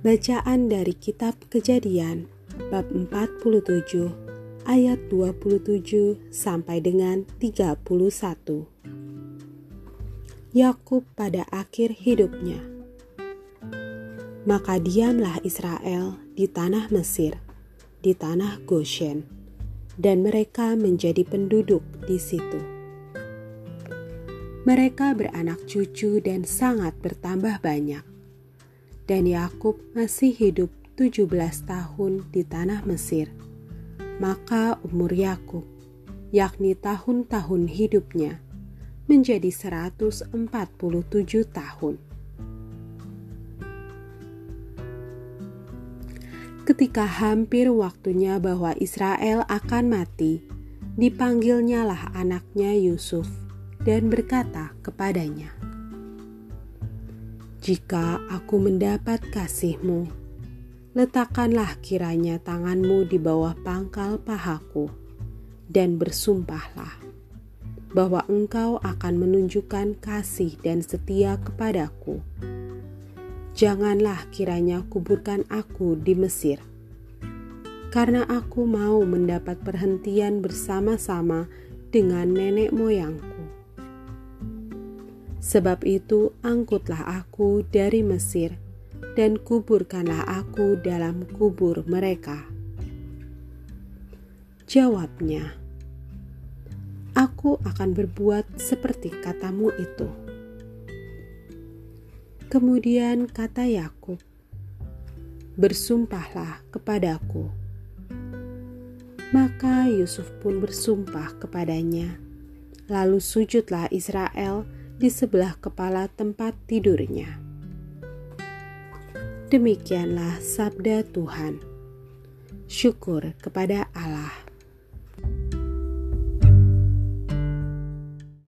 Bacaan dari kitab Kejadian bab 47 ayat 27 sampai dengan 31. Yakub pada akhir hidupnya. Maka diamlah Israel di tanah Mesir, di tanah Goshen, dan mereka menjadi penduduk di situ. Mereka beranak cucu dan sangat bertambah banyak dan Yakub masih hidup 17 tahun di tanah Mesir. Maka umur Yakub, yakni tahun-tahun hidupnya, menjadi 147 tahun. Ketika hampir waktunya bahwa Israel akan mati, dipanggilnyalah anaknya Yusuf dan berkata kepadanya, jika aku mendapat kasihmu, letakkanlah kiranya tanganmu di bawah pangkal pahaku, dan bersumpahlah bahwa engkau akan menunjukkan kasih dan setia kepadaku. Janganlah kiranya kuburkan aku di Mesir, karena aku mau mendapat perhentian bersama-sama dengan nenek moyangku Sebab itu, angkutlah aku dari Mesir, dan kuburkanlah aku dalam kubur mereka. Jawabnya, "Aku akan berbuat seperti katamu itu." Kemudian kata Yakub, "Bersumpahlah kepadaku." Maka Yusuf pun bersumpah kepadanya. Lalu sujudlah Israel di sebelah kepala tempat tidurnya. Demikianlah sabda Tuhan. Syukur kepada Allah.